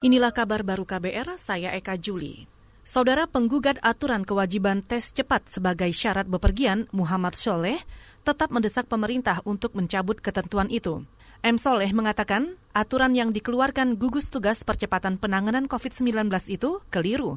Inilah kabar baru KBR, saya Eka Juli. Saudara penggugat aturan kewajiban tes cepat sebagai syarat bepergian, Muhammad Soleh, tetap mendesak pemerintah untuk mencabut ketentuan itu. M. Soleh mengatakan aturan yang dikeluarkan gugus tugas percepatan penanganan COVID-19 itu keliru.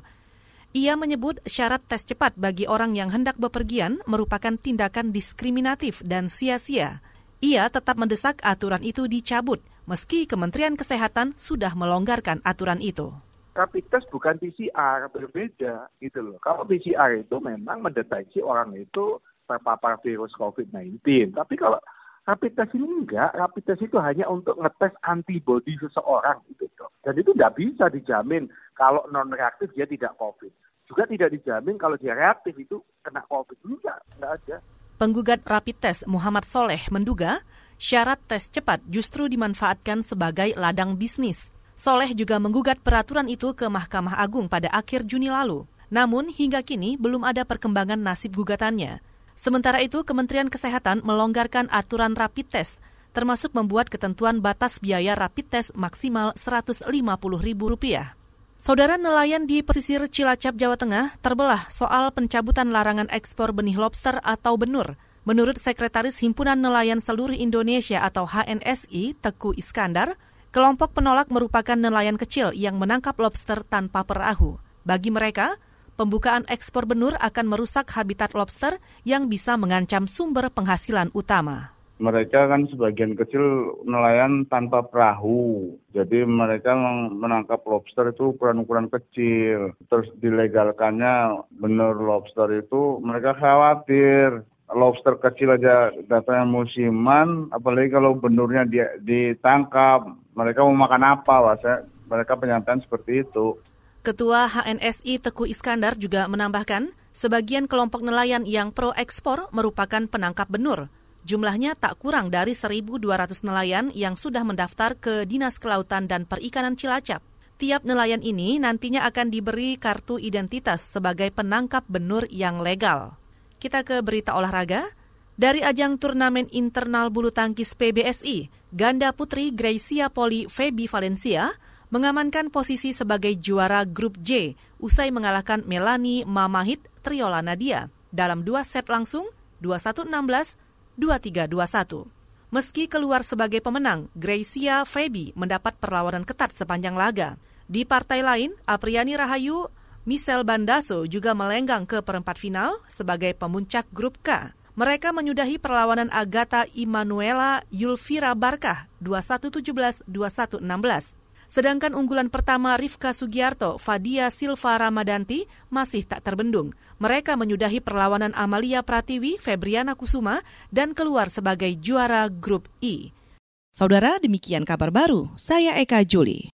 Ia menyebut syarat tes cepat bagi orang yang hendak bepergian merupakan tindakan diskriminatif dan sia-sia. Ia tetap mendesak aturan itu dicabut meski Kementerian Kesehatan sudah melonggarkan aturan itu. Rapid test bukan PCR, berbeda gitu loh. Kalau PCR itu memang mendeteksi orang itu terpapar virus COVID-19. Tapi kalau rapid test ini enggak, rapid test itu hanya untuk ngetes antibodi seseorang gitu. Dan itu tidak bisa dijamin kalau non reaktif dia tidak COVID. Juga tidak dijamin kalau dia reaktif itu kena COVID. Enggak, enggak ada. Penggugat rapid test Muhammad Soleh menduga syarat tes cepat justru dimanfaatkan sebagai ladang bisnis. Soleh juga menggugat peraturan itu ke Mahkamah Agung pada akhir Juni lalu. Namun hingga kini belum ada perkembangan nasib gugatannya. Sementara itu, Kementerian Kesehatan melonggarkan aturan rapid test, termasuk membuat ketentuan batas biaya rapid test maksimal Rp150.000. Saudara nelayan di pesisir Cilacap, Jawa Tengah terbelah soal pencabutan larangan ekspor benih lobster atau benur. Menurut Sekretaris Himpunan Nelayan Seluruh Indonesia atau HNSI, Teku Iskandar, kelompok penolak merupakan nelayan kecil yang menangkap lobster tanpa perahu. Bagi mereka, pembukaan ekspor benur akan merusak habitat lobster yang bisa mengancam sumber penghasilan utama mereka kan sebagian kecil nelayan tanpa perahu. Jadi mereka menangkap lobster itu ukuran-ukuran kecil. Terus dilegalkannya benar lobster itu mereka khawatir lobster kecil aja datanya musiman, apalagi kalau benurnya dia ditangkap, mereka mau makan apa, Wasa? Mereka penyampaian seperti itu. Ketua HNSI Teguh Iskandar juga menambahkan, sebagian kelompok nelayan yang pro ekspor merupakan penangkap benur. Jumlahnya tak kurang dari 1.200 nelayan yang sudah mendaftar ke Dinas Kelautan dan Perikanan Cilacap. Tiap nelayan ini nantinya akan diberi kartu identitas sebagai penangkap benur yang legal. Kita ke berita olahraga. Dari ajang turnamen internal bulu tangkis PBSI, ganda putri Gracia Poli Feby Valencia mengamankan posisi sebagai juara grup J usai mengalahkan Melani Mamahit Triola Nadia dalam dua set langsung 21-16, 2321. Meski keluar sebagai pemenang, Gracia Feby mendapat perlawanan ketat sepanjang laga. Di partai lain, Apriani Rahayu Michelle Bandaso juga melenggang ke perempat final sebagai pemuncak grup K. Mereka menyudahi perlawanan Agatha Immanuela Yulvira Barkah 2117-2116. Sedangkan unggulan pertama Rifka Sugiarto, Fadia Silva Ramadanti masih tak terbendung. Mereka menyudahi perlawanan Amalia Pratiwi, Febriana Kusuma, dan keluar sebagai juara grup I. Saudara, demikian kabar baru. Saya Eka Juli.